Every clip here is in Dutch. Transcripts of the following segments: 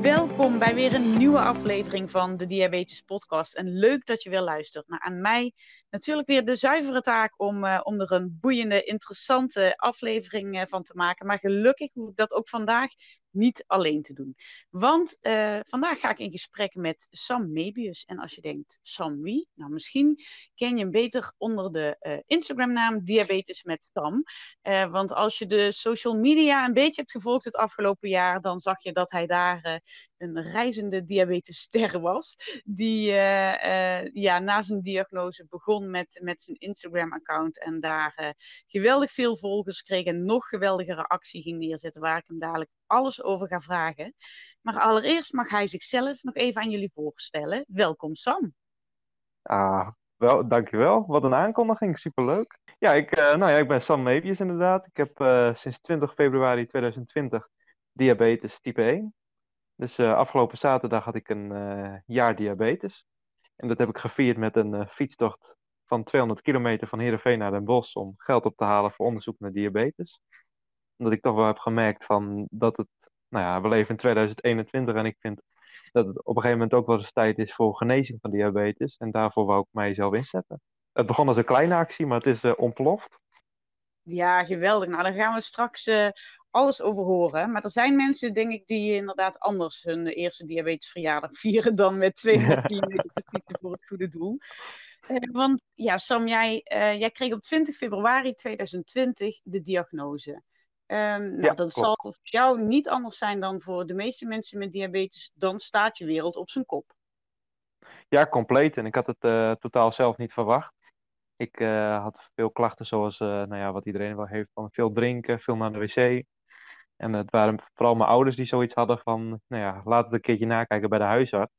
Welkom bij weer een nieuwe aflevering van de Diabetes Podcast. En leuk dat je weer luistert. Maar aan mij natuurlijk weer de zuivere taak om, uh, om er een boeiende, interessante aflevering uh, van te maken. Maar gelukkig hoef ik dat ook vandaag niet alleen te doen. Want uh, vandaag ga ik in gesprek met Sam Mebius. En als je denkt, Sam wie? Nou, misschien ken je hem beter onder de Instagram-naam Diabetes met Sam. Want als je de social media een beetje hebt gevolgd het afgelopen jaar, dan zag je dat hij daar een reizende diabetesster was. Die ja, na zijn diagnose begon met, met zijn Instagram-account en daar geweldig veel volgers kreeg en nog geweldigere actie ging neerzetten, waar ik hem dadelijk alles over ga vragen. Maar allereerst mag hij zichzelf nog even aan jullie voorstellen. Welkom Sam. Ah, wel, dankjewel. Wat een aankondiging, superleuk. Ja, ik, uh, nou ja, ik ben Sam Mebius inderdaad. Ik heb uh, sinds 20 februari 2020 diabetes type 1. Dus afgelopen zaterdag had ik een jaar diabetes. En dat heb ik gevierd met een fietstocht van 200 kilometer van Heerenveen naar Den Bosch om geld op te halen voor onderzoek naar diabetes omdat ik toch wel heb gemerkt van dat het, nou ja, we leven in 2021 en ik vind dat het op een gegeven moment ook wel eens tijd is voor genezing van diabetes. En daarvoor wou ik mijzelf inzetten. Het begon als een kleine actie, maar het is uh, ontploft. Ja, geweldig. Nou, daar gaan we straks uh, alles over horen. Maar er zijn mensen, denk ik, die inderdaad anders hun eerste diabetesverjaardag vieren dan met 200 kilometer te fietsen voor het goede doel. Uh, want ja, Sam, jij, jij kreeg op 20 februari 2020 de diagnose. Um, nou, ja, dat zal voor jou niet anders zijn dan voor de meeste mensen met diabetes. Dan staat je wereld op zijn kop. Ja, compleet. En ik had het uh, totaal zelf niet verwacht. Ik had veel klachten zoals nou ja, wat iedereen wel heeft van veel drinken, veel naar de wc. En het waren vooral mijn ouders die zoiets hadden van, nou ja, laat het een keertje nakijken bij de huisarts.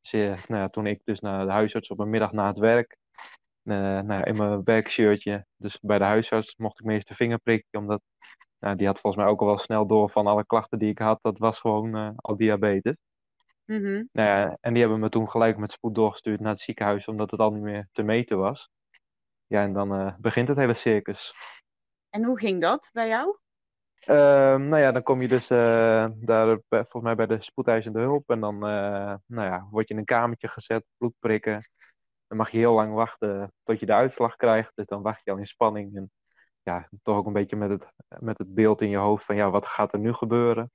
Dus, nou ja, toen ik dus naar de huisarts op een middag na het werk, nou ja, in mijn werkshirtje, dus bij de huisarts, mocht ik meest de vinger prikken, omdat nou, die had volgens mij ook al wel snel door van alle klachten die ik had. Dat was gewoon uh, al diabetes. Mm-hmm. Nou ja, en die hebben me toen gelijk met spoed doorgestuurd naar het ziekenhuis, omdat het al niet meer te meten was. Ja, en dan begint het hele circus. En hoe ging dat bij jou? Uh, nou ja, dan kom je dus uh, daar volgens mij bij de spoedeisende hulp. En dan nou ja, word je in een kamertje gezet, bloed prikken. Dan mag je heel lang wachten tot je de uitslag krijgt. Dus dan wacht je al in spanning. En ja, toch ook een beetje met het, met het beeld in je hoofd van ja, wat gaat er nu gebeuren?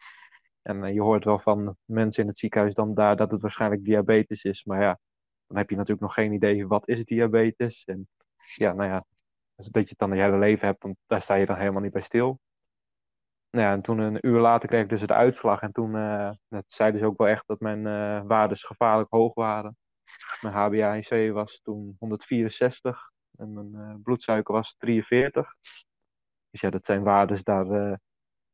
En je hoort wel van mensen in het ziekenhuis dan daar dat het waarschijnlijk diabetes is. Maar ja, dan heb je natuurlijk nog geen idee wat is diabetes. En ja, nou ja, dat je het dan je hele leven hebt, dan, daar sta je dan helemaal niet bij stil. Nou ja, en toen een uur later kreeg ik dus het uitslag. En toen uh, zeiden ze ook wel echt dat mijn uh, waardes gevaarlijk hoog waren. Mijn HbA1c was toen 164 en mijn uh, bloedsuiker was 43. Dus ja, dat zijn waardes daar,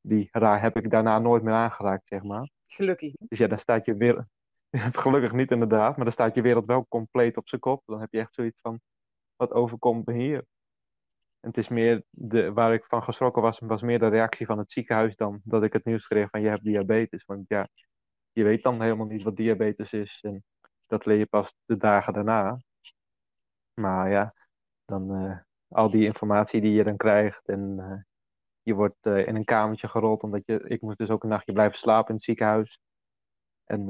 die raar heb ik daarna nooit meer aangeraakt, zeg maar. Gelukkig. Dus ja, dan staat je wereld, gelukkig niet inderdaad, maar dan staat je wereld wel compleet op zijn kop. Dan heb je echt zoiets van, wat overkomt me hier? Het is meer, de, waar ik van geschrokken was, was meer de reactie van het ziekenhuis dan dat ik het nieuws kreeg van je hebt diabetes. Want ja, je weet dan helemaal niet wat diabetes is en dat leer je pas de dagen daarna. Maar ja, dan uh, al die informatie die je dan krijgt. En uh, je wordt uh, in een kamertje gerold, omdat je, ik moest dus ook een nachtje blijven slapen in het ziekenhuis. En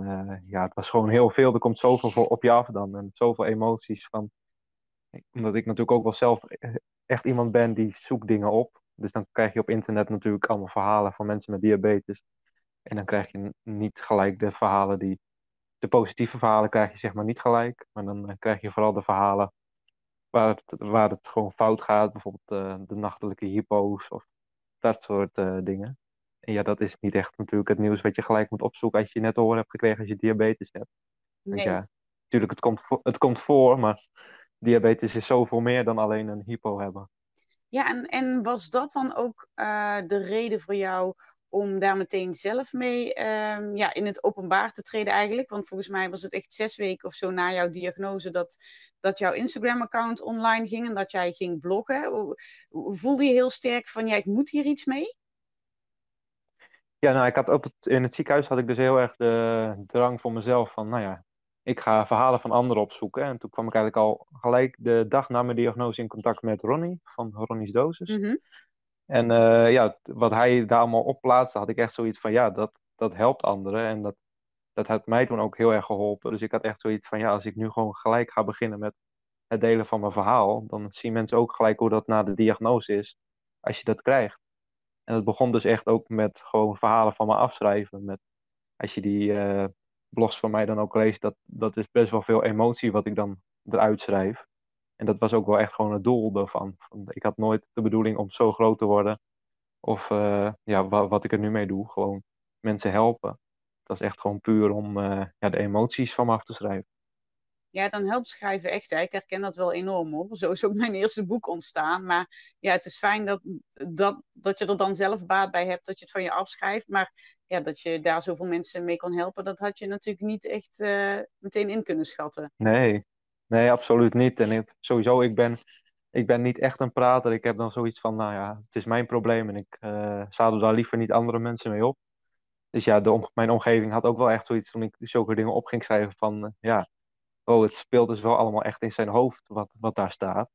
ja, het was gewoon heel veel. Er komt zoveel op je af dan. En zoveel emoties van. Omdat ik natuurlijk ook wel zelf echt iemand ben die zoekt dingen op. Dus dan krijg je op internet natuurlijk allemaal verhalen van mensen met diabetes. En dan krijg je niet gelijk de verhalen die. De positieve verhalen krijg je zeg maar niet gelijk. Maar dan krijg je vooral de verhalen waar het, waar het gewoon fout gaat. Bijvoorbeeld uh, de nachtelijke hypo's of dat soort uh, dingen. En ja, dat is niet echt natuurlijk het nieuws wat je gelijk moet opzoeken als je net te horen hebt gekregen als je diabetes hebt. Nee. ja, natuurlijk, het komt, voor, het komt voor, maar diabetes is zoveel meer dan alleen een hypo hebben. Ja, en, en was dat dan ook uh, de reden voor jou om daar meteen zelf mee ehm, ja, in het openbaar te treden eigenlijk? Want volgens mij was het echt zes weken of zo na jouw diagnose dat, dat jouw Instagram-account online ging en dat jij ging bloggen. Voelde je heel sterk van, ja, ik moet hier iets mee? Ja, nou, ik had op het, in het ziekenhuis had ik dus heel erg de drang voor mezelf van, nou ja, ik ga verhalen van anderen opzoeken. En toen kwam ik eigenlijk al gelijk de dag na mijn diagnose in contact met Ronnie van Ronnie's Dosis. Mhm. En uh, ja, wat hij daar allemaal op plaatste, had ik echt zoiets van, ja, dat, dat helpt anderen. En dat, dat heeft mij toen ook heel erg geholpen. Dus ik had echt zoiets van, ja, als ik nu gewoon gelijk ga beginnen met het delen van mijn verhaal, dan zien mensen ook gelijk hoe dat na de diagnose is, als je dat krijgt. En het begon dus echt ook met gewoon verhalen van me afschrijven. Met, als je die uh, blogs van mij dan ook leest, dat, dat is best wel veel emotie wat ik dan eruit schrijf. En dat was ook wel echt gewoon het doel daarvan. Ik had nooit de bedoeling om zo groot te worden. Of uh, ja, wat, ik er nu mee doe. Gewoon mensen helpen. Dat is echt gewoon puur om uh, ja, de emoties van me af te schrijven. Ja, dan helpt schrijven echt. Ik herken dat wel enorm hoor. Zo is ook mijn eerste boek ontstaan. Maar ja, het is fijn dat, dat, dat je er dan zelf baat bij hebt. Dat je het van je afschrijft. Maar ja, dat je daar zoveel mensen mee kan helpen. Dat had je natuurlijk niet echt uh, meteen in kunnen schatten. Nee, Nee, absoluut niet. En sowieso, ik ben, ik ben niet echt een prater. Ik heb dan zoiets van, nou ja, het is mijn probleem en ik uh, zadel daar liever niet andere mensen mee op. Dus ja, mijn omgeving had ook wel echt zoiets toen ik zulke dingen op ging schrijven van, uh, ja, oh, het speelt dus wel allemaal echt in zijn hoofd wat, wat daar staat.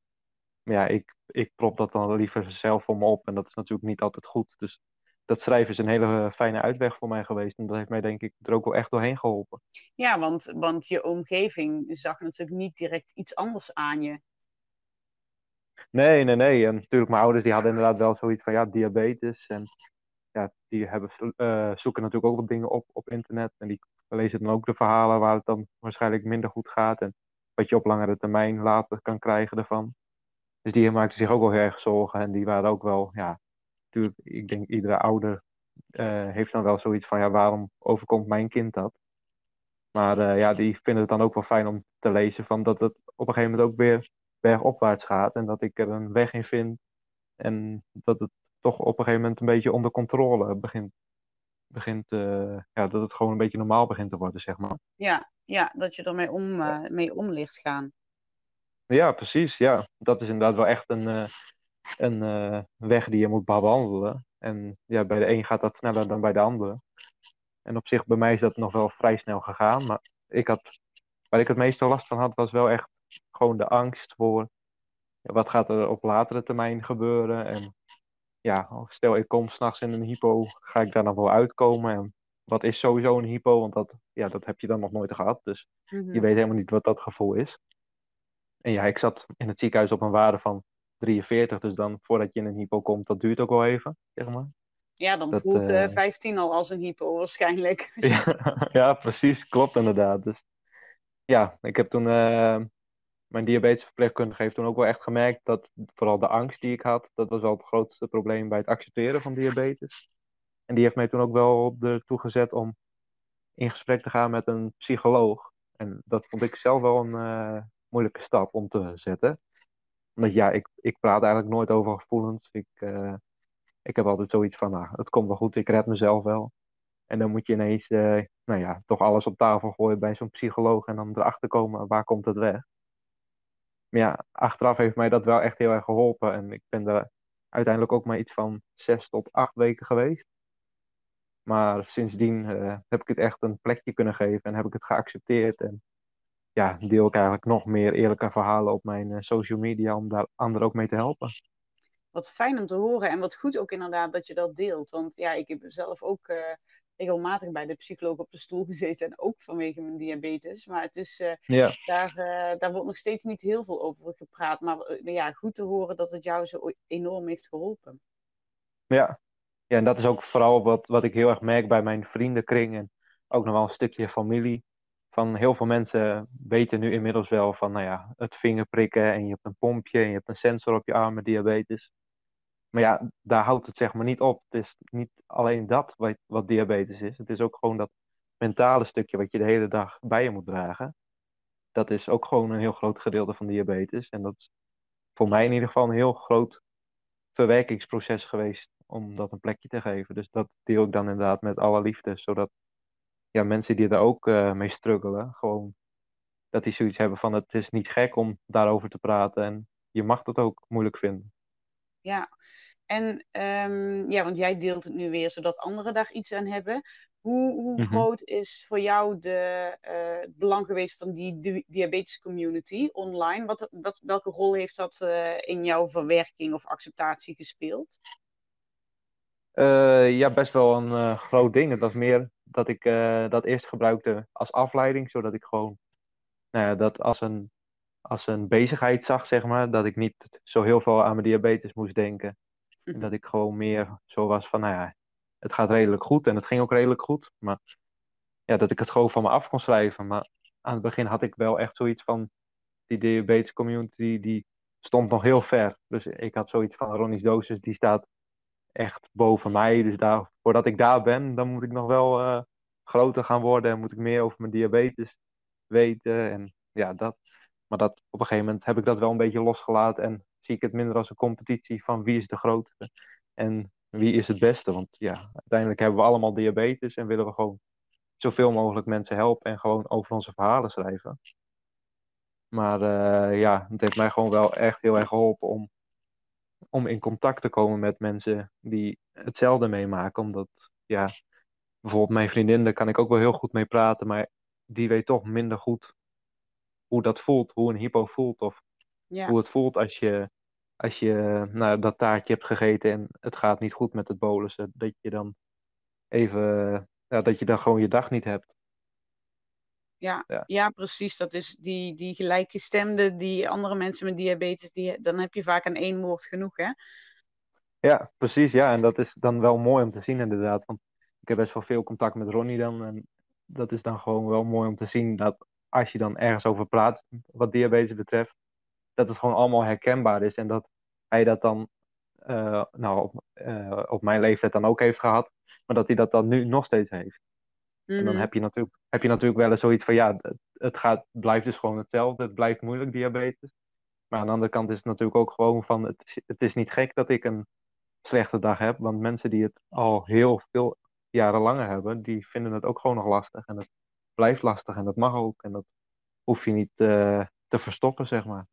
Maar ja, ik, ik prop dat dan liever zelf voor me op en dat is natuurlijk niet altijd goed. Dus dat schrijven is een hele fijne uitweg voor mij geweest. En dat heeft mij denk ik er ook wel echt doorheen geholpen. Ja, want, want je omgeving zag natuurlijk niet direct iets anders aan je. Nee, nee, nee. En natuurlijk, mijn ouders die hadden inderdaad wel zoiets van ja, diabetes. En ja, die hebben, uh, zoeken natuurlijk ook wat dingen op op internet. En die lezen dan ook de verhalen waar het dan waarschijnlijk minder goed gaat. En wat je op langere termijn later kan krijgen ervan. Dus die maakten zich ook wel heel erg zorgen. En die waren ook wel, ja, natuurlijk, ik denk iedere ouder uh, heeft dan wel zoiets van, ja, waarom overkomt mijn kind dat? Maar uh, ja, die vinden het dan ook wel fijn om te lezen van dat het op een gegeven moment ook weer bergopwaarts gaat en dat ik er een weg in vind en dat het toch op een gegeven moment een beetje onder controle begint, begint uh, ja, dat het gewoon een beetje normaal begint te worden, zeg maar. Ja, ja dat je ermee om, mee om ligt gaan. Ja, precies. Ja, dat is inderdaad wel echt een, een uh, weg die je moet bewandelen. En ja, bij de een gaat dat sneller dan bij de andere. En op zich, bij mij is dat nog wel vrij snel gegaan. Maar ik had, waar ik het meeste last van had, was wel echt gewoon de angst voor ja, wat gaat er op latere termijn gebeuren. En ja, stel ik kom s'nachts in een hypo, ga ik daar nog wel uitkomen? En wat is sowieso een hypo? Want dat, ja, dat heb je dan nog nooit gehad. Dus Mhm. je weet helemaal niet wat dat gevoel is. En ja, ik zat in het ziekenhuis op een waarde van 43. Dus dan voordat je in een hypo komt, dat duurt ook wel even, zeg maar. Ja, dan Dat, voelt eh, eh 15 al als een hypo waarschijnlijk. Ja, ja, precies. Klopt inderdaad. Dus ja, ik heb toen... eh, mijn diabetesverpleegkundige heeft toen ook wel echt gemerkt dat vooral de angst die ik had, dat was wel het grootste probleem bij het accepteren van diabetes. En die heeft mij toen ook wel ertoe gezet om in gesprek te gaan met een psycholoog. En dat vond ik zelf wel een eh, moeilijke stap om te zetten. Omdat ja, ik, ik praat eigenlijk nooit over gevoelens. Ik, eh, ik heb altijd zoiets van, nou, het komt wel goed, ik red mezelf wel. En dan moet je ineens, eh, nou ja, toch alles op tafel gooien bij zo'n psycholoog en dan erachter komen, waar komt het weg? Maar ja, achteraf heeft mij dat wel echt heel erg geholpen. En ik ben er uiteindelijk ook maar iets van zes tot acht weken geweest. Maar sindsdien eh, heb ik het echt een plekje kunnen geven en heb ik het geaccepteerd. En ja, deel ik eigenlijk nog meer eerlijke verhalen op mijn eh, social media om daar anderen ook mee te helpen. Wat fijn om te horen en wat goed ook inderdaad dat je dat deelt. Want ja, ik heb zelf ook eh, regelmatig bij de psycholoog op de stoel gezeten. En ook vanwege mijn diabetes. Maar het is, eh, Ja, daar, eh, daar wordt nog steeds niet heel veel over gepraat. Maar eh, ja, goed te horen dat het jou zo enorm heeft geholpen. ja. ja, en dat is ook vooral wat, wat ik heel erg merk bij mijn vriendenkring en ook nog wel een stukje familie. Van heel veel mensen weten nu inmiddels wel van, nou ja, het vingerprikken en je hebt een pompje en je hebt een sensor op je arm met diabetes. Maar ja, daar houdt het zeg maar niet op. Het is niet alleen dat wat, diabetes is. Het is ook gewoon dat mentale stukje wat je de hele dag bij je moet dragen. Dat is ook gewoon een heel groot gedeelte van diabetes. En dat is voor mij in ieder geval een heel groot verwerkingsproces geweest om dat een plekje te geven. Dus dat deel ik dan inderdaad met alle liefde, zodat ja, mensen die er ook uh, mee struggelen, gewoon dat die zoiets hebben van het is niet gek om daarover te praten en je mag dat ook moeilijk vinden. Ja, en um, ja, want jij deelt het nu weer zodat anderen daar iets aan hebben. Hoe, hoe mhm. groot is voor jou de, uh, het belang geweest van die di diabetes community online? Wat, wat, welke rol heeft dat uh, in jouw verwerking of acceptatie gespeeld? Uh, ja, best wel een groot ding. Het was meer dat ik dat eerst gebruikte als afleiding, zodat ik gewoon nou ja, dat als een, als een bezigheid zag, zeg maar. Dat ik niet zo heel veel aan mijn diabetes moest denken. En dat ik gewoon meer zo was van, nou ja, het gaat redelijk goed. En het ging ook redelijk goed. Maar ja, dat ik het gewoon van me af kon schrijven. Maar aan het begin had ik wel echt zoiets van, die diabetes community, die stond nog heel ver. Dus ik had zoiets van, Ronnie's dosis, die staat echt boven mij. Dus daar, voordat ik daar ben, dan moet ik nog wel uh, groter gaan worden. En moet ik meer over mijn diabetes weten. En ja, dat. Maar dat, op een gegeven moment heb ik dat wel een beetje losgelaten. En zie ik het minder als een competitie van wie is de grootste. En wie is het beste. Want ja, uiteindelijk hebben we allemaal diabetes. En willen we gewoon zoveel mogelijk mensen helpen. En gewoon over onze verhalen schrijven. Maar uh, ja, het heeft mij gewoon wel echt heel erg geholpen om, om in contact te komen met mensen die hetzelfde meemaken. Omdat, ja, bijvoorbeeld mijn vriendin, daar kan ik ook wel heel goed mee praten. Maar die weet toch minder goed hoe dat voelt, hoe een hypo voelt. Of ja. hoe het voelt als je, als je nou, dat taartje hebt gegeten en het gaat niet goed met het bolussen. Dat je dan even, ja, dat je dan gewoon je dag niet hebt. Ja, ja, ja. precies. Dat is die, die gelijkgestemde, die andere mensen met diabetes, die, dan heb je vaak aan één woord genoeg, hè? Ja, precies. Ja, en dat is dan wel mooi om te zien inderdaad. Want ik heb best wel veel contact met Ronnie dan. En dat is dan gewoon wel mooi om te zien dat als je dan ergens over praat, wat diabetes betreft, dat het gewoon allemaal herkenbaar is. En dat hij dat dan, uh, nou, op, uh, op mijn leeftijd dan ook heeft gehad, maar dat hij dat dan nu nog steeds heeft. En dan mhm. heb je, natuurlijk, heb je natuurlijk wel eens zoiets van, ja, het, het gaat, blijft dus gewoon hetzelfde. Het blijft moeilijk, diabetes. Maar aan de andere kant is het natuurlijk ook gewoon van, het, het is niet gek dat ik een slechte dag heb. Want mensen die het al heel veel jaren langer hebben, die vinden het ook gewoon nog lastig. En het blijft lastig en dat mag ook. En dat hoef je niet uh, te verstoppen, zeg maar.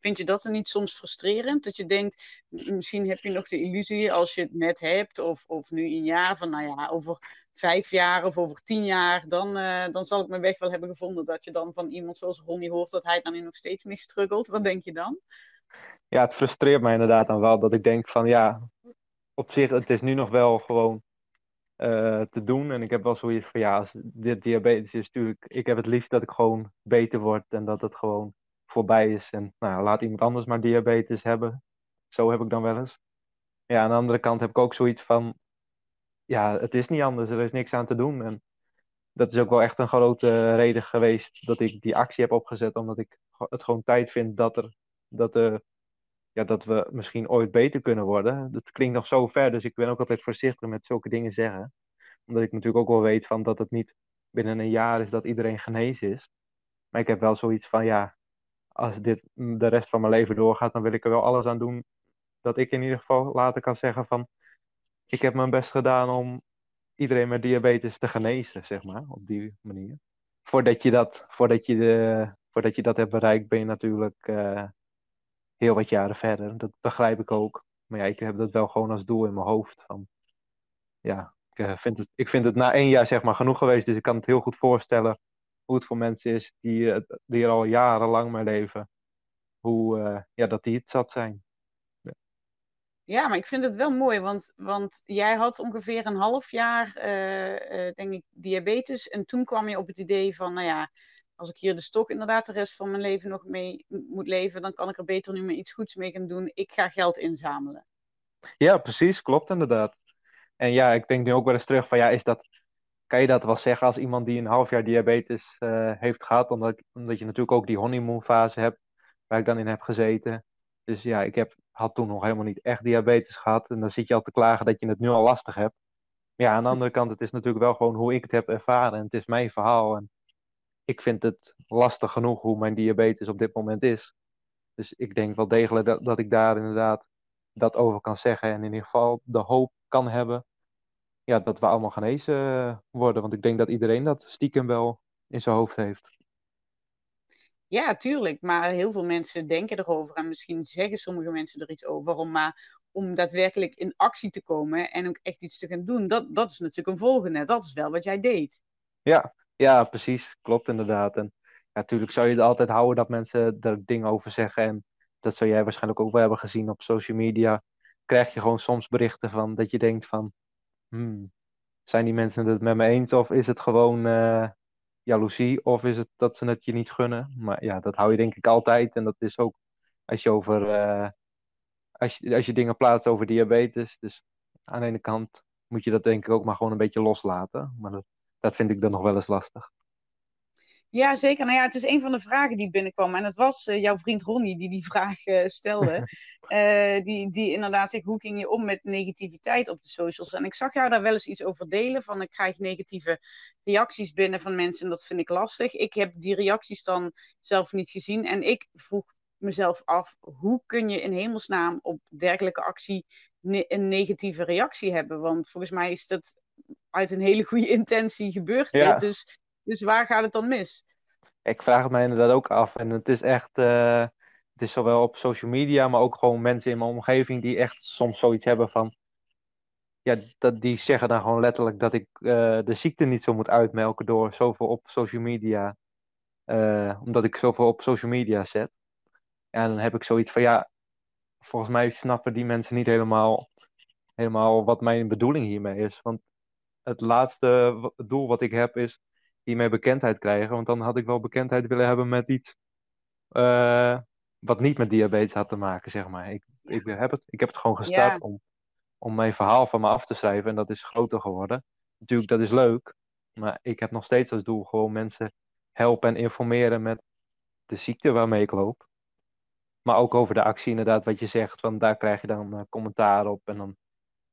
Vind je dat dan niet soms frustrerend? Dat je denkt, misschien heb je nog de illusie als je het net hebt, of, of nu een jaar, van nou ja, over vijf jaar of over tien jaar, dan, uh, dan zal ik mijn weg wel hebben gevonden. Dat je dan van iemand zoals Ronnie hoort dat hij dan nog steeds mee struggelt. Wat denk je dan? Ja, het frustreert mij inderdaad dan wel dat ik denk van ja, op zich, het is nu nog wel gewoon uh, te doen. En ik heb wel zoiets van ja, dit diabetes is natuurlijk, ik heb het liefst dat ik gewoon beter word en dat het gewoon voorbij is. En nou, laat iemand anders maar diabetes hebben. Zo heb ik dan wel eens. Ja, aan de andere kant heb ik ook zoiets van, ja, het is niet anders, er is niks aan te doen. En dat is ook wel echt een grote reden geweest dat ik die actie heb opgezet, omdat ik het gewoon tijd vind dat er, dat er ja, dat we misschien ooit beter kunnen worden. Dat klinkt nog zo ver, dus ik ben ook altijd voorzichtig met zulke dingen zeggen. Omdat ik natuurlijk ook wel weet van dat het niet binnen een jaar is dat iedereen genezen is. Maar ik heb wel zoiets van, ja, als dit de rest van mijn leven doorgaat, dan wil ik er wel alles aan doen. Dat ik in ieder geval later kan zeggen van, ik heb mijn best gedaan om iedereen met diabetes te genezen, zeg maar, op die manier. Voordat je dat, voordat je de, voordat je dat hebt bereikt, ben je natuurlijk uh, heel wat jaren verder. Dat begrijp ik ook. Maar ja, ik heb dat wel gewoon als doel in mijn hoofd. Van, ja, ik, uh, vind het, ik vind het na één jaar zeg maar genoeg geweest. Dus ik kan het heel goed voorstellen hoe het voor mensen is die, uh, die er al jarenlang mee leven. Hoe, uh, ja, dat die het zat zijn. Ja. ja. maar ik vind het wel mooi, want, want jij had ongeveer een half jaar, denk ik, diabetes. En toen kwam je op het idee van, nou ja, als ik hier dus toch inderdaad de rest van mijn leven nog mee moet leven, dan kan ik er beter nu maar iets goeds mee gaan doen. Ik ga geld inzamelen. Ja, precies, klopt inderdaad. En ja, ik denk nu ook wel eens terug van ja, is dat, kan je dat wel zeggen als iemand die een half jaar diabetes uh, heeft gehad, omdat, omdat je natuurlijk ook die honeymoon fase hebt, waar ik dan in heb gezeten. Dus ja, ik heb, had toen nog helemaal niet echt diabetes gehad. En dan zit je al te klagen dat je het nu al lastig hebt. Ja, aan de andere kant, het is natuurlijk wel gewoon hoe ik het heb ervaren. En het is mijn verhaal. En ik vind het lastig genoeg hoe mijn diabetes op dit moment is. Dus ik denk wel degelijk dat ik daar inderdaad dat over kan zeggen. En in ieder geval de hoop kan hebben, ja, dat we allemaal genezen worden. Want ik denk dat iedereen dat stiekem wel in zijn hoofd heeft. Ja, tuurlijk. Maar heel veel mensen denken erover en misschien zeggen sommige mensen er iets over. Om, maar om daadwerkelijk in actie te komen en ook echt iets te gaan doen, dat, dat is natuurlijk een volgende. Dat is wel wat jij deed. Ja, ja precies. Klopt inderdaad. En natuurlijk zou je het altijd houden dat mensen er dingen over zeggen. En dat zou jij waarschijnlijk ook wel hebben gezien op social media. Krijg je gewoon soms berichten van dat je denkt van, hmm, zijn die mensen het met me eens of is het gewoon uh, jaloezie of is het dat ze het je niet gunnen? Maar ja, dat hou je denk ik altijd en dat is ook als je over, uh, als je, als je dingen plaatst over diabetes. Dus aan de ene kant moet je dat denk ik ook maar gewoon een beetje loslaten. Maar dat, dat vind ik dan nog wel eens lastig. Ja, zeker. Nou ja, het is een van de vragen die binnenkwam. En het was uh, jouw vriend Ronnie die die vraag uh, stelde. uh, die, die inderdaad zegt, hoe ging je om met negativiteit op de socials? En ik zag jou daar wel eens iets over delen. Van ik krijg negatieve reacties binnen van mensen en dat vind ik lastig. Ik heb die reacties dan zelf niet gezien. En ik vroeg mezelf af, hoe kun je in hemelsnaam op dergelijke actie ne een negatieve reactie hebben? Want volgens mij is dat uit een hele goede intentie gebeurd. Ja. Dus dus waar gaat het dan mis? Ik vraag het mij inderdaad ook af. En het is echt, uh, het is zowel op social media, maar ook gewoon mensen in mijn omgeving die echt soms zoiets hebben van, ja, dat, die zeggen dan gewoon letterlijk dat ik uh, de ziekte niet zo moet uitmelken door zoveel op social media, uh, omdat ik zoveel op social media zet. En dan heb ik zoiets van, ja, volgens mij snappen die mensen niet helemaal, helemaal wat mijn bedoeling hiermee is. Want het laatste doel wat ik heb is hiermee bekendheid krijgen. Want dan had ik wel bekendheid willen hebben met iets uh, wat niet met diabetes had te maken, zeg maar. Ik, ik, heb, het, ik heb het gewoon gestart ja. om, om mijn verhaal van me af te schrijven. En dat is groter geworden. Natuurlijk, dat is leuk. Maar ik heb nog steeds als doel gewoon mensen helpen en informeren met de ziekte waarmee ik loop. Maar ook over de actie, inderdaad, wat je zegt. Van daar krijg je dan uh, commentaar op. En dan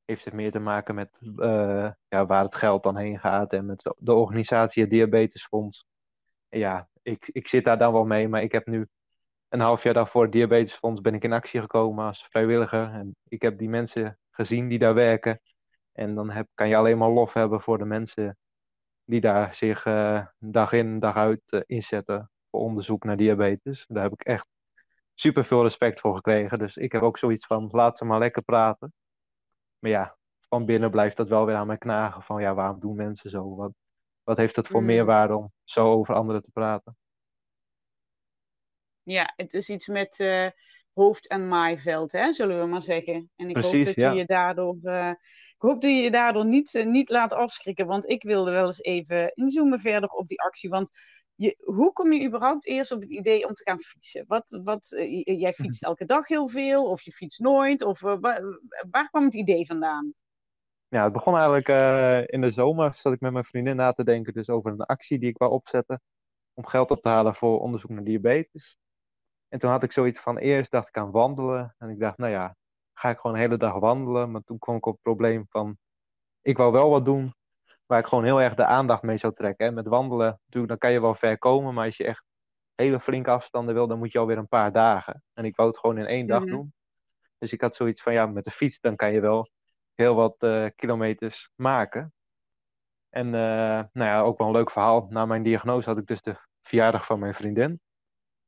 heeft het meer te maken met uh, ja, waar het geld dan heen gaat en met de organisatie het Diabetesfonds. Ja, ik, ik zit daar dan wel mee, maar ik heb nu een half jaar daarvoor het Diabetesfonds ben ik in actie gekomen als vrijwilliger. En ik heb die mensen gezien die daar werken. En dan heb, kan je alleen maar lof hebben voor de mensen die daar zich uh, dag in, dag uit uh, inzetten voor onderzoek naar diabetes. Daar heb ik echt super veel respect voor gekregen. Dus ik heb ook zoiets van, laat ze maar lekker praten. Maar ja, van binnen blijft dat wel weer aan mij knagen. Van ja, waarom doen mensen zo? Wat, wat heeft het voor mm. meerwaarde om zo over anderen te praten? Ja, het is iets met uh, hoofd- en maaiveld, hè, zullen we maar zeggen. En ik Precies, hoop dat ja. je je daardoor, uh, ik hoop dat je je daardoor niet, uh, niet laat afschrikken. Want ik wilde wel eens even inzoomen verder op die actie. Want je, hoe kom je überhaupt eerst op het idee om te gaan fietsen? Wat, wat, jij fietst elke dag heel veel, of je fietst nooit? Of waar, waar kwam het idee vandaan? Ja, het begon eigenlijk uh, in de zomer. Zat ik met mijn vriendin na te denken dus over een actie die ik wou opzetten. Om geld op te halen voor onderzoek naar diabetes. En toen had ik zoiets van, eerst dacht ik aan wandelen. En ik dacht, nou ja, ga ik gewoon de hele dag wandelen. Maar toen kwam ik op het probleem van, ik wou wel wat doen waar ik gewoon heel erg de aandacht mee zou trekken. Hè. Met wandelen, natuurlijk, dan kan je wel ver komen. Maar als je echt hele flinke afstanden wil, dan moet je alweer een paar dagen. En ik wou het gewoon in één dag Mhm. doen. Dus ik had zoiets van, ja, met de fiets, dan kan je wel heel wat eh, kilometers maken. En eh, nou ja, ook wel een leuk verhaal. Na mijn diagnose had ik dus de verjaardag van mijn vriendin.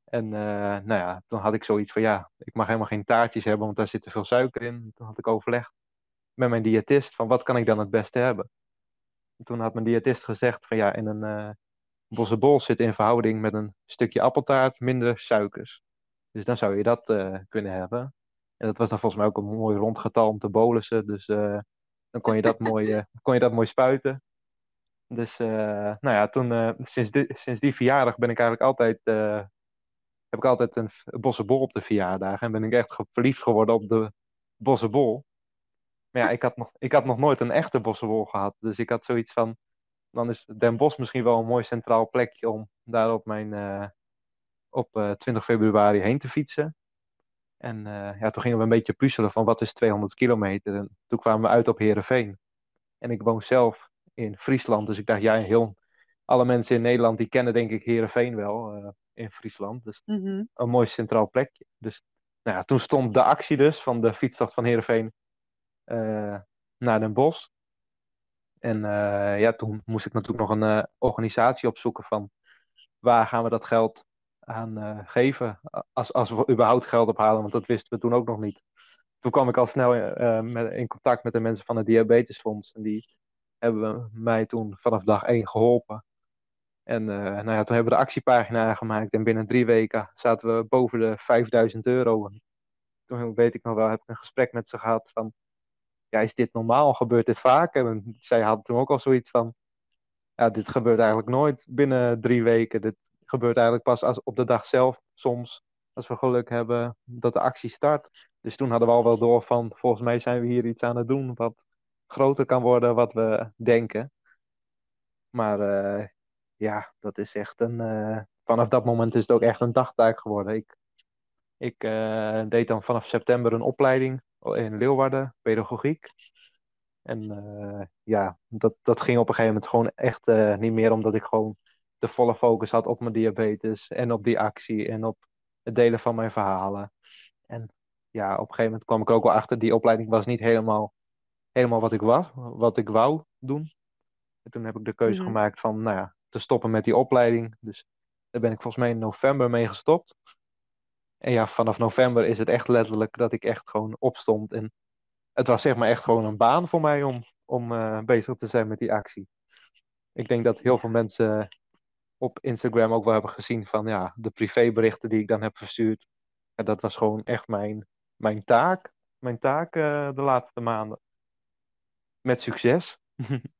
En eh, nou ja, toen had ik zoiets van ja, ik mag helemaal geen taartjes hebben, want daar zit te veel suiker in. Toen had ik overlegd met mijn diëtist van wat kan ik dan het beste hebben. En toen had mijn diëtist gezegd van ja, in een uh, bossenbol zit in verhouding met een stukje appeltaart minder suikers. Dus dan zou je dat uh, kunnen hebben. En dat was dan volgens mij ook een mooi rond getal om te bolussen. Dus uh, dan kon je dat mooi, kon je dat mooi spuiten. Dus nou ja, toen, sinds, die, sinds die verjaardag ben ik eigenlijk altijd heb ik altijd een bossenbol op de verjaardag. En ben ik echt verliefd geworden op de bossenbol. Maar ja, ik had nog, ik had nog nooit een echte bossenbol gehad. Dus ik had zoiets van, dan is Den Bosch misschien wel een mooi centraal plekje om daar op mijn, uh, op uh, 20 februari heen te fietsen. En uh, ja, toen gingen we een beetje puzzelen van wat is 200 kilometer. En toen kwamen we uit op Heerenveen. En ik woon zelf in Friesland, dus ik dacht, ja, heel, alle mensen in Nederland die kennen denk ik Heerenveen wel in Friesland. Dus mm -hmm. een mooi centraal plekje. Dus nou ja, toen stond de actie dus van de fietstocht van Heerenveen naar Den Bosch. En ja, toen moest ik natuurlijk nog een organisatie opzoeken van waar gaan we dat geld aan geven. Als, als we überhaupt geld ophalen, want dat wisten we toen ook nog niet. Toen kwam ik al snel met, in contact met de mensen van het Diabetesfonds. En die hebben mij toen vanaf dag één geholpen. En nou ja, toen hebben we de actiepagina aangemaakt en binnen drie weken zaten we boven de 5000 euro. Toen weet ik nog wel, heb ik een gesprek met ze gehad van, ja, is dit normaal? Gebeurt dit vaak? En zij had toen ook al zoiets van, ja, dit gebeurt eigenlijk nooit binnen drie weken. Dit gebeurt eigenlijk pas als, op de dag zelf, soms, als we geluk hebben dat de actie start. Dus toen hadden we al wel door van, volgens mij zijn we hier iets aan het doen wat groter kan worden wat we denken. Maar uh, ja, dat is echt een. Uh, vanaf dat moment is het ook echt een dagtaak geworden. Ik, ik uh, deed dan vanaf september een opleiding in Leeuwarden, pedagogiek. En uh, ja, dat, dat ging op een gegeven moment gewoon echt niet meer, omdat ik gewoon de volle focus had op mijn diabetes en op die actie en op het delen van mijn verhalen. En ja, op een gegeven moment kwam ik ook wel achter, die opleiding was niet helemaal, helemaal wat ik was, wat ik wou doen. En toen heb ik de keuze mhm. gemaakt van, nou ja, te stoppen met die opleiding. Dus daar ben ik volgens mij in november mee gestopt. En ja, vanaf november is het echt letterlijk dat ik echt gewoon opstond. En het was zeg maar echt gewoon een baan voor mij om, om uh, bezig te zijn met die actie. Ik denk dat heel veel mensen op Instagram ook wel hebben gezien van ja, de privéberichten die ik dan heb verstuurd. En dat was gewoon echt mijn, mijn taak. Mijn taak uh, de laatste maanden. Met succes.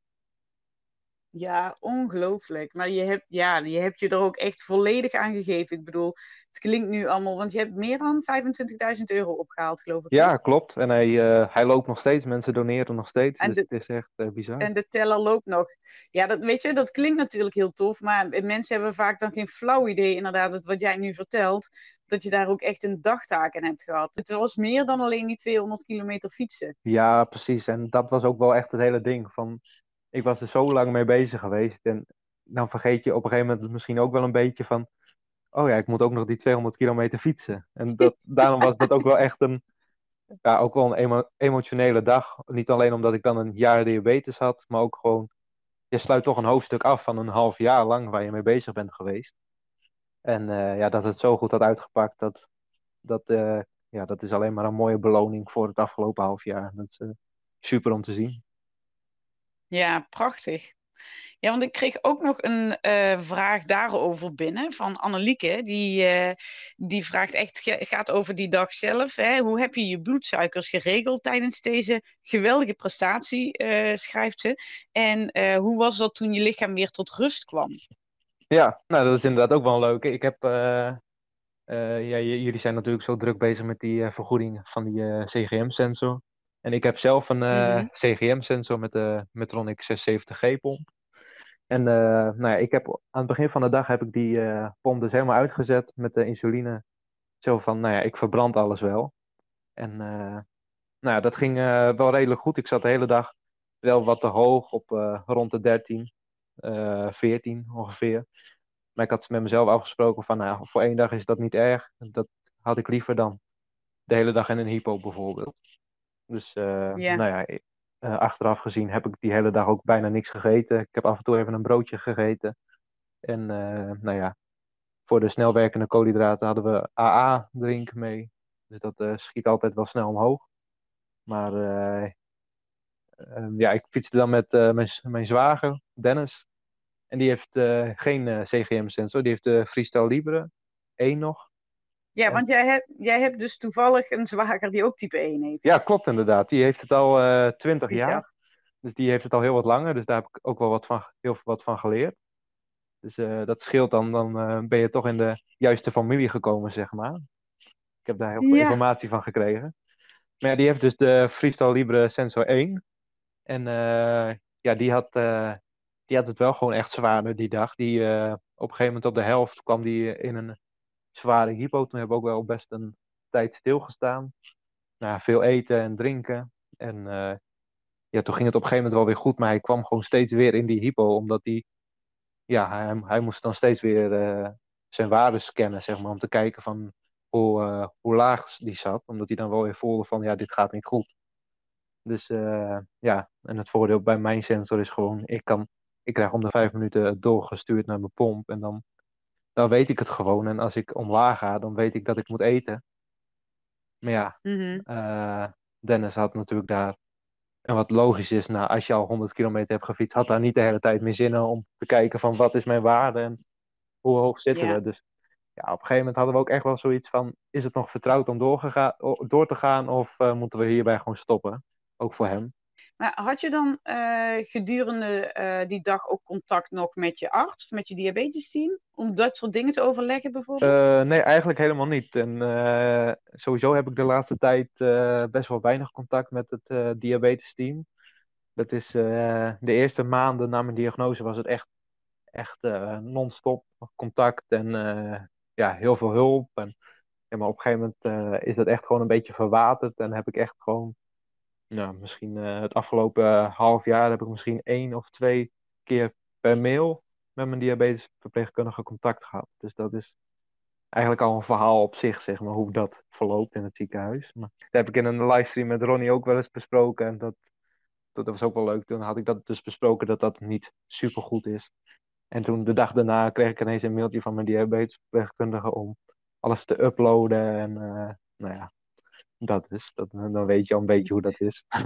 Ja, ongelooflijk. Maar je hebt, ja, je hebt je er ook echt volledig aan gegeven. Ik bedoel, het klinkt nu allemaal, want je hebt meer dan 25.000 euro opgehaald, geloof ik. Ja, klopt. En hij, uh, hij loopt nog steeds, mensen doneren nog steeds. En dus het is echt uh, bizar. En de teller loopt nog. Ja, dat, weet je, dat klinkt natuurlijk heel tof, maar mensen hebben vaak dan geen flauw idee, inderdaad, wat jij nu vertelt, dat je daar ook echt een dagtaak in hebt gehad. Het was meer dan alleen die 200 kilometer fietsen. Ja, precies. En dat was ook wel echt het hele ding van ik was er zo lang mee bezig geweest. En dan vergeet je op een gegeven moment misschien ook wel een beetje van. Oh ja, ik moet ook nog die 200 kilometer fietsen. En dat, daarom was dat ook wel echt een. Ja, ook wel een emotionele dag. Niet alleen omdat ik dan een jaar diabetes had, maar ook gewoon. Je sluit toch een hoofdstuk af van een half jaar lang waar je mee bezig bent geweest. En uh, ja, dat het zo goed had uitgepakt, dat, dat, uh, ja, dat is alleen maar een mooie beloning voor het afgelopen half jaar. Dat is uh, super om te zien. Ja, prachtig. Ja, want ik kreeg ook nog een uh, vraag daarover binnen van Annelieke. Die, uh, die vraagt echt, gaat over die dag zelf. Hè? Hoe heb je je bloedsuikers geregeld tijdens deze geweldige prestatie, uh, schrijft ze. En hoe was dat toen je lichaam weer tot rust kwam? Ja, nou dat is inderdaad ook wel een leuke. Ik heb, ja, jullie zijn natuurlijk zo druk bezig met die vergoeding van die CGM-sensor. En ik heb zelf een uh, mm -hmm. CGM-sensor met de Metronic 670G-pomp. En uh, nou ja, ik heb, aan het begin van de dag heb ik die uh, pomp dus helemaal uitgezet met de insuline. Zo van, nou ja, ik verbrand alles wel. En nou ja, dat ging wel redelijk goed. Ik zat de hele dag wel wat te hoog, op rond de 13, 14 ongeveer. Maar ik had met mezelf afgesproken van, nou, voor één dag is dat niet erg. Dat had ik liever dan de hele dag in een hypo bijvoorbeeld. Dus uh, nou ja, uh, achteraf gezien heb ik die hele dag ook bijna niks gegeten. Ik heb af en toe even een broodje gegeten. En uh, nou ja, voor de snelwerkende koolhydraten hadden we AA-drink mee. Dus dat schiet altijd wel snel omhoog. Maar ja, ik fietste dan met mijn, mijn zwager, Dennis. En die heeft geen CGM-sensor. Die heeft de Freestyle Libre 1 nog. Ja, want jij hebt, jij hebt dus toevallig een zwager die ook type 1 heeft. Ja, klopt inderdaad. Die heeft het al uh, 20 jaar. Dus die heeft het al heel wat langer. Dus daar heb ik ook wel wat van, heel wat van geleerd. Dus uh, dat scheelt dan. Dan uh, ben je toch in de juiste familie gekomen, zeg maar. Ik heb daar heel veel ja. informatie van gekregen. Maar ja, die heeft dus de Freestyle Libre Sensor 1. En ja, die had, die had het wel gewoon echt zwaarder die dag. Die, op een gegeven moment op de helft kwam die in een zware hypo. Toen hebben we ook wel best een tijd stilgestaan. Nou, veel eten en drinken. En uh, ja, toen ging het op een gegeven moment wel weer goed. Maar hij kwam gewoon steeds weer in die hypo. Omdat hij, ja, hij, hij moest dan steeds weer uh, zijn waarden scannen, zeg maar. Om te kijken van hoe, uh, hoe laag die zat. Omdat hij dan wel weer voelde van, ja, dit gaat niet goed. Dus ja, en het voordeel bij mijn sensor is gewoon, ik, kan, ik krijg om de vijf minuten doorgestuurd naar mijn pomp. En dan, dan weet ik het gewoon. En als ik omlaag ga, dan weet ik dat ik moet eten. Maar ja, Mhm. uh, Dennis had natuurlijk daar. En wat logisch is, nou, als je al 100 kilometer hebt gefietst, had daar niet de hele tijd meer zin in om te kijken van wat is mijn waarde en hoe hoog zitten Ja. we. Dus ja, op een gegeven moment hadden we ook echt wel zoiets van, is het nog vertrouwd om door te gaan of eh, moeten we hierbij gewoon stoppen? Ook voor hem. Maar had je dan eh, gedurende eh, die dag ook contact nog met je arts of met je diabetesteam? Om dat soort dingen te overleggen bijvoorbeeld? Eh, nee, eigenlijk helemaal niet. En sowieso heb ik de laatste tijd best wel weinig contact met het diabetesteam. Dat is de eerste maanden na mijn diagnose was het echt, echt non-stop contact en ja, heel veel hulp. En, maar op een gegeven moment is dat echt gewoon een beetje verwaterd en heb ik echt gewoon, nou, misschien eh, het afgelopen half jaar heb ik misschien één of twee keer per mail met mijn diabetesverpleegkundige contact gehad. Dus dat is eigenlijk al een verhaal op zich, zeg maar, hoe dat verloopt in het ziekenhuis. Maar dat heb ik in een livestream met Ronnie ook wel eens besproken. En dat, dat was ook wel leuk. Toen had ik dat dus besproken dat dat niet super goed is. En toen de dag daarna kreeg ik ineens een mailtje van mijn diabetesverpleegkundige om alles te uploaden. En uh, nou ja, dat is. Dat, dan weet je al een beetje hoe dat is.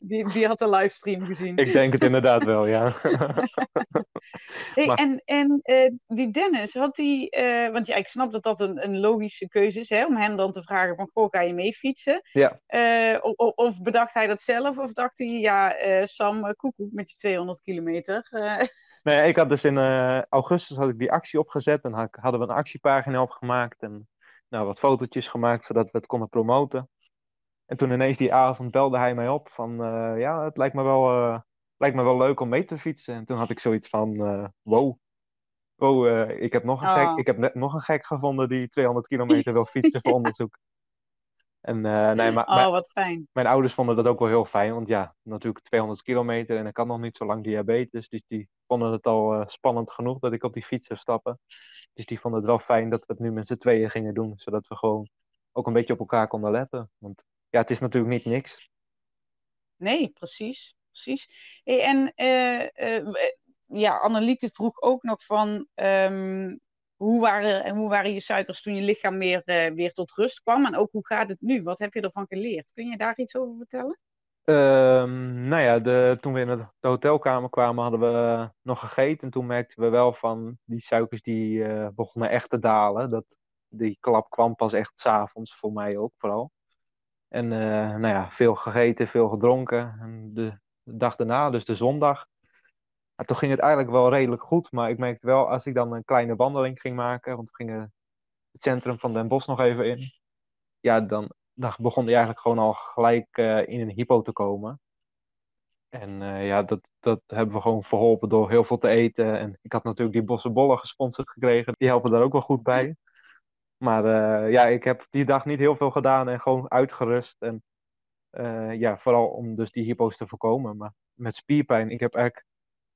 Die, die had de livestream gezien. Ik denk het inderdaad wel, ja. hey, maar- En, en eh, die Dennis, had die, eh, want ja, ik snap dat dat een, een logische keuze is, hè, om hem dan te vragen van, goh, ga je mee fietsen? Ja. Eh, of, of- bedacht hij dat zelf, of dacht hij, ja, Sam, koekoek met je 200 kilometer. Nee, ik had dus in augustus had ik die actie opgezet en had- hadden we een actiepagina opgemaakt en nou, wat fotootjes gemaakt zodat we het konden promoten. En toen ineens die avond belde hij mij op van eh, ja, het lijkt me wel, eh, lijkt me wel leuk om mee te fietsen. En toen had ik zoiets van eh, wow, wow eh, ik, heb nog een Oh. gek, ik heb net nog een gek gevonden die 200 kilometer wil fietsen voor onderzoek. En nee, maar, oh, wat fijn. mijn ouders vonden dat ook wel heel fijn, want ja, natuurlijk 200 kilometer en ik had nog niet zo lang diabetes, dus die vonden het al spannend genoeg dat ik op die fiets zou stappen. Dus die vonden het wel fijn dat we het nu met z'n tweeën gingen doen, zodat we gewoon ook een beetje op elkaar konden letten. Want ja, het is natuurlijk niet niks. Nee, precies. precies. En eh, ja, Annelieke vroeg ook nog van ehm, hoe, waren, hoe waren je suikers toen je lichaam weer, eh, weer tot rust kwam? En ook hoe gaat het nu? Wat heb je ervan geleerd? Kun je daar iets over vertellen? Ehm, nou ja, de, toen we in de hotelkamer kwamen, hadden we eh, nog gegeten. En toen merkten we wel van die suikers die eh, begonnen echt te dalen. Dat, die klap kwam pas echt s'avonds, voor mij ook vooral. En eh, nou ja, veel gegeten, veel gedronken. En de, dag daarna, dus de zondag, toen ging het eigenlijk wel redelijk goed. Maar ik merkte wel, als ik dan een kleine wandeling ging maken, want we gingen het centrum van Den Bosch nog even in. Ja, dan, dan begon hij eigenlijk gewoon al gelijk eh, in een hypo te komen. En eh, ja, dat, dat hebben we gewoon verholpen door heel veel te eten. En ik had natuurlijk die bossenbollen gesponsord gekregen. Die helpen daar ook wel goed bij. Maar eh, ja, ik heb die dag niet heel veel gedaan en gewoon uitgerust. En ja, vooral om dus die hypo's te voorkomen. Maar met spierpijn, ik heb eigenlijk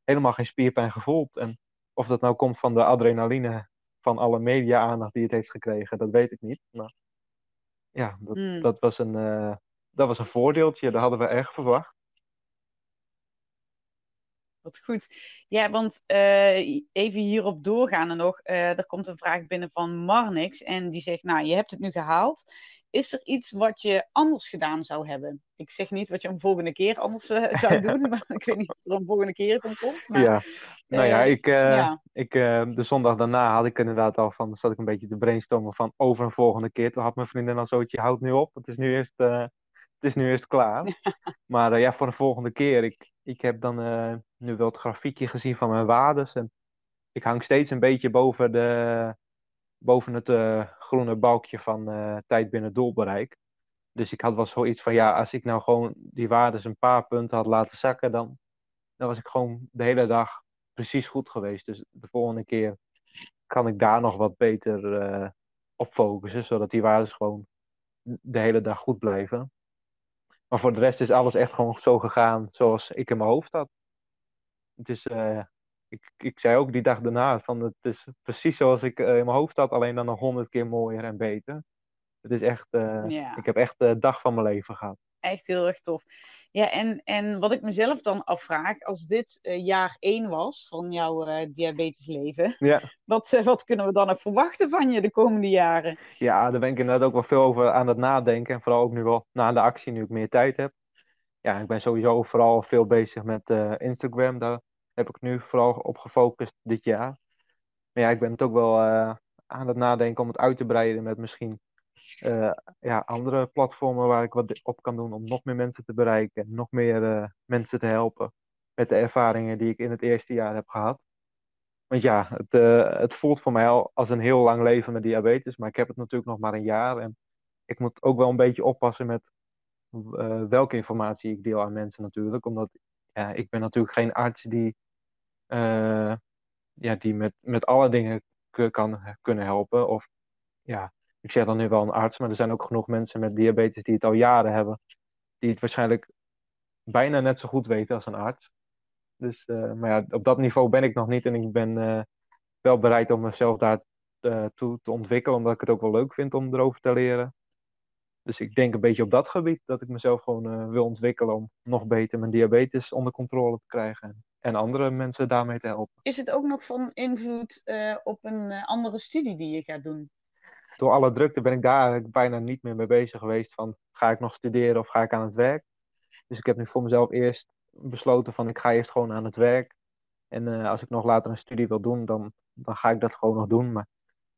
helemaal geen spierpijn gevoeld. En of dat nou komt van de adrenaline van alle media-aandacht die het heeft gekregen, dat weet ik niet. Maar ja, dat, Hmm. dat, was, een, eh, dat was een voordeeltje. Dat hadden we erg verwacht. Wat goed. Ja, want eh, even hierop doorgaande nog. eh, er komt een vraag binnen van Marnix. En die zegt, nou, je hebt het nu gehaald. Is er iets wat je anders gedaan zou hebben? Ik zeg niet wat je een volgende keer anders eh, zou doen. maar ik weet niet of er een volgende keer van komt. Maar, ja, nou ja, eh, ik, eh, ja. ik, de zondag daarna had ik inderdaad al van, zat ik een beetje te brainstormen van over een volgende keer. Toen had mijn vriendin al zoiets, houdt nu op, het is nu eerst, het is nu eerst klaar. maar ja, voor de volgende keer, ik, ik heb dan nu wel het grafiekje gezien van mijn waardes. En ik hang steeds een beetje boven, de, boven het eh, groene balkje van eh, tijd binnen doelbereik. Dus ik had wel zoiets van, ja, als ik nou gewoon die waardes een paar punten had laten zakken, dan, dan was ik gewoon de hele dag precies goed geweest. Dus de volgende keer kan ik daar nog wat beter eh, op focussen, zodat die waardes gewoon de hele dag goed blijven. Maar voor de rest is alles echt gewoon zo gegaan zoals ik in mijn hoofd had. Het is, ik, ik zei ook die dag daarna van het is precies zoals ik eh, in mijn hoofd had, alleen dan nog honderd keer mooier en beter. Het is echt, eh, Ja. ik heb echt de dag van mijn leven gehad. echt heel erg tof. Ja, en, en wat ik mezelf dan afvraag, als dit uh, jaar één was van jouw diabetesleven, ja. wat, wat kunnen we dan nog verwachten van je de komende jaren? Ja, daar ben ik inderdaad ook wel veel over aan het nadenken. En vooral ook nu wel na de actie, nu ik meer tijd heb. Ja, ik ben sowieso vooral veel bezig met Instagram. Daar heb ik nu vooral op gefocust dit jaar. Maar ja, ik ben het ook wel aan het nadenken om het uit te breiden met misschien uh, ja, andere platformen waar ik wat op kan doen om nog meer mensen te bereiken. Nog meer uh, mensen te helpen met de ervaringen die ik in het eerste jaar heb gehad. Want ja, het, het voelt voor mij al als een heel lang leven met diabetes, maar ik heb het natuurlijk nog maar een jaar. En ik moet ook wel een beetje oppassen met welke informatie ik deel aan mensen natuurlijk. Omdat ja, ik ben natuurlijk geen arts die, ja, die met, met alle dingen kan kunnen helpen. Of ja, ik zeg dan nu wel een arts, maar er zijn ook genoeg mensen met diabetes die het al jaren hebben, die het waarschijnlijk bijna net zo goed weten als een arts. Dus, uh, maar ja, op dat niveau ben ik nog niet en ik ben uh, wel bereid om mezelf daar uh, toe te ontwikkelen, omdat ik het ook wel leuk vind om erover te leren. Dus ik denk een beetje op dat gebied dat ik mezelf gewoon wil ontwikkelen om nog beter mijn diabetes onder controle te krijgen en andere mensen daarmee te helpen. Is het ook nog van invloed op een andere studie die je gaat doen? door alle drukte ben ik daar eigenlijk bijna niet meer mee bezig geweest van ga ik nog studeren of ga ik aan het werk. Dus ik heb nu voor mezelf eerst besloten van ik ga eerst gewoon aan het werk. En uh, als ik nog later een studie wil doen, dan, dan ga ik dat gewoon nog doen. Maar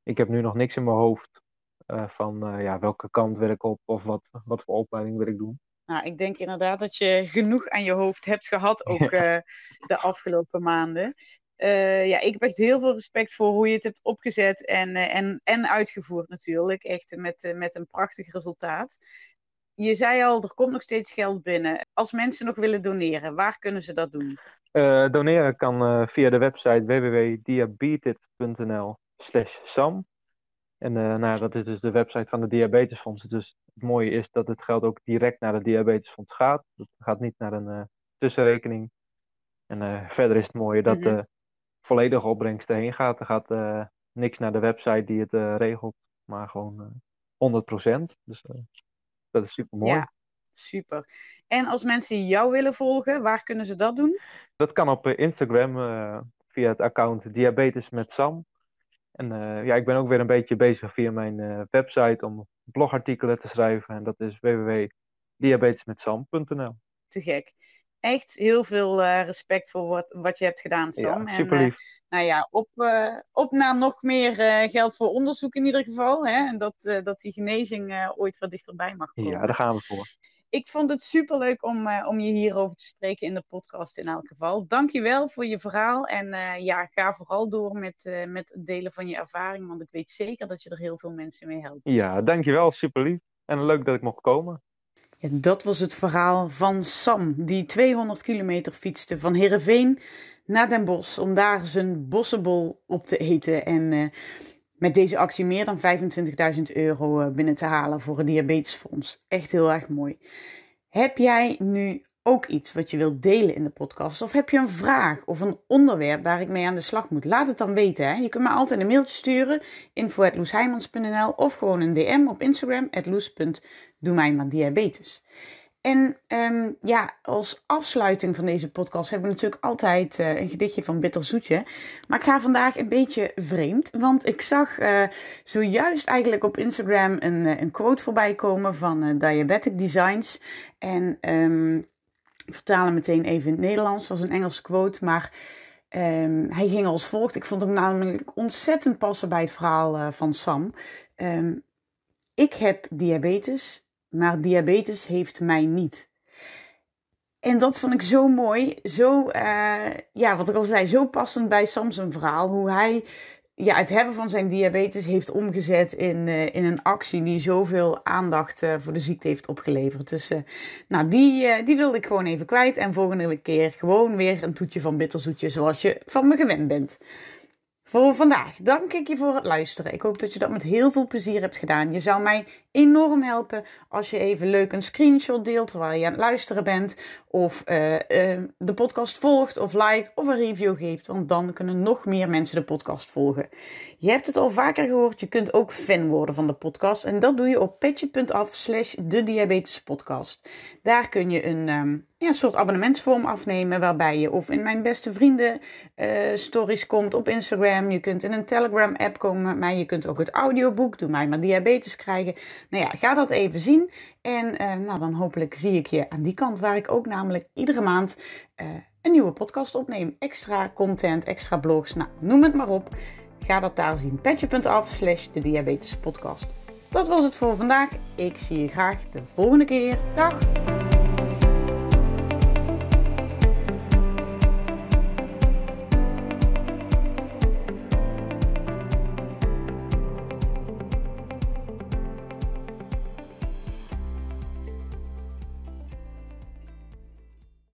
ik heb nu nog niks in mijn hoofd uh, van ja, welke kant wil ik op of wat, wat voor opleiding wil ik doen. Nou, ik denk inderdaad dat je genoeg aan je hoofd hebt gehad ook de afgelopen maanden. Uh, ja, ik heb echt heel veel respect voor hoe je het hebt opgezet en, uh, en, en uitgevoerd natuurlijk. Echt met, met een prachtig resultaat. Je zei al, er komt nog steeds geld binnen. Als mensen nog willen doneren, waar kunnen ze dat doen? doneren kan via de website www.diabetes.nl slash sam. En nou, dat is dus de website van de Diabetesfonds. Dus het mooie is dat het geld ook direct naar de Diabetesfonds gaat. Het gaat niet naar een tussenrekening. En verder is het mooie dat... Mm -hmm volledige opbrengst erheen gaat. Er gaat niks naar de website die het regelt, maar gewoon uh, 100%. Dus dat is super mooi. Ja, super. En als mensen jou willen volgen, waar kunnen ze dat doen? Dat kan op Instagram via het account Diabetes met Sam. En ja, ik ben ook weer een beetje bezig via mijn website om blogartikelen te schrijven. En dat is www.diabetesmetsam.nl. Te gek echt heel veel uh, respect voor wat, wat je hebt gedaan, Sam. Ja, super lief. En, nou ja, op, op naar nog meer geld voor onderzoek in ieder geval. Hè? En dat, dat die genezing ooit wat dichterbij mag komen. Ja, daar gaan we voor. Ik vond het super leuk om, om je hierover te spreken in de podcast in elk geval. Dankjewel voor je verhaal. En ja, ga vooral door met, met het delen van je ervaring. Want ik weet zeker dat je er heel veel mensen mee helpt. Ja, dankjewel. Super lief. En leuk dat ik mocht komen. Ja, dat was het verhaal van Sam, die 200 kilometer fietste van Heerenveen naar Den Bosch om daar zijn bossenbol op te eten. En met deze actie meer dan 25.000 euro uh, binnen te halen voor het Diabetesfonds. Echt heel erg mooi. Heb jij nu ook iets wat je wilt delen in de podcast? Of heb je een vraag of een onderwerp waar ik mee aan de slag moet? Laat het dan weten. Hè? Je kunt me altijd een mailtje sturen, info.loesheimans.nl of gewoon een DM op Instagram, maar diabetes. En um, ja, als afsluiting van deze podcast hebben we natuurlijk altijd uh, een gedichtje van Bitter Zoetje. Maar ik ga vandaag een beetje vreemd, want ik zag uh, zojuist eigenlijk op Instagram een, een quote voorbij komen van Diabetic Designs. En um, ik vertaal hem meteen even in het Nederlands, zoals een Engelse quote. Maar um, hij ging als volgt. Ik vond hem namelijk ontzettend passen bij het verhaal van Sam. Ik heb diabetes, maar diabetes heeft mij niet. En dat vond ik zo mooi. Zo, uh, ja, wat ik al zei, zo passend bij Sam's verhaal. Hoe hij ja, het hebben van zijn diabetes heeft omgezet in, uh, in een actie die zoveel aandacht uh, voor de ziekte heeft opgeleverd. Dus nou, die, die wilde ik gewoon even kwijt. En volgende keer gewoon weer een toetje van bitterzoetje zoals je van me gewend bent. Voor vandaag dank ik je voor het luisteren. Ik hoop dat je dat met heel veel plezier hebt gedaan. Je zou mij enorm helpen als je even leuk een screenshot deelt terwijl je aan het luisteren bent. Of uh, uh, de podcast volgt of liked of een review geeft. Want dan kunnen nog meer mensen de podcast volgen. Je hebt het al vaker gehoord. Je kunt ook fan worden van de podcast. En dat doe je op petje.af slash de diabetespodcast. Daar kun je een... Um, ja, een soort abonnementsvorm afnemen. Waarbij je of in mijn beste vrienden uh, stories komt op Instagram. Je kunt in een Telegram app komen mij. Je kunt ook het audioboek Doe mij maar diabetes krijgen. Nou ja, ga dat even zien. En uh, nou, dan hopelijk zie ik je aan die kant. Waar ik ook namelijk iedere maand uh, een nieuwe podcast opneem. Extra content, extra blogs. Nou, noem het maar op. Ga dat daar zien. Petje.af slash de diabetes podcast. Dat was het voor vandaag. Ik zie je graag de volgende keer. Dag!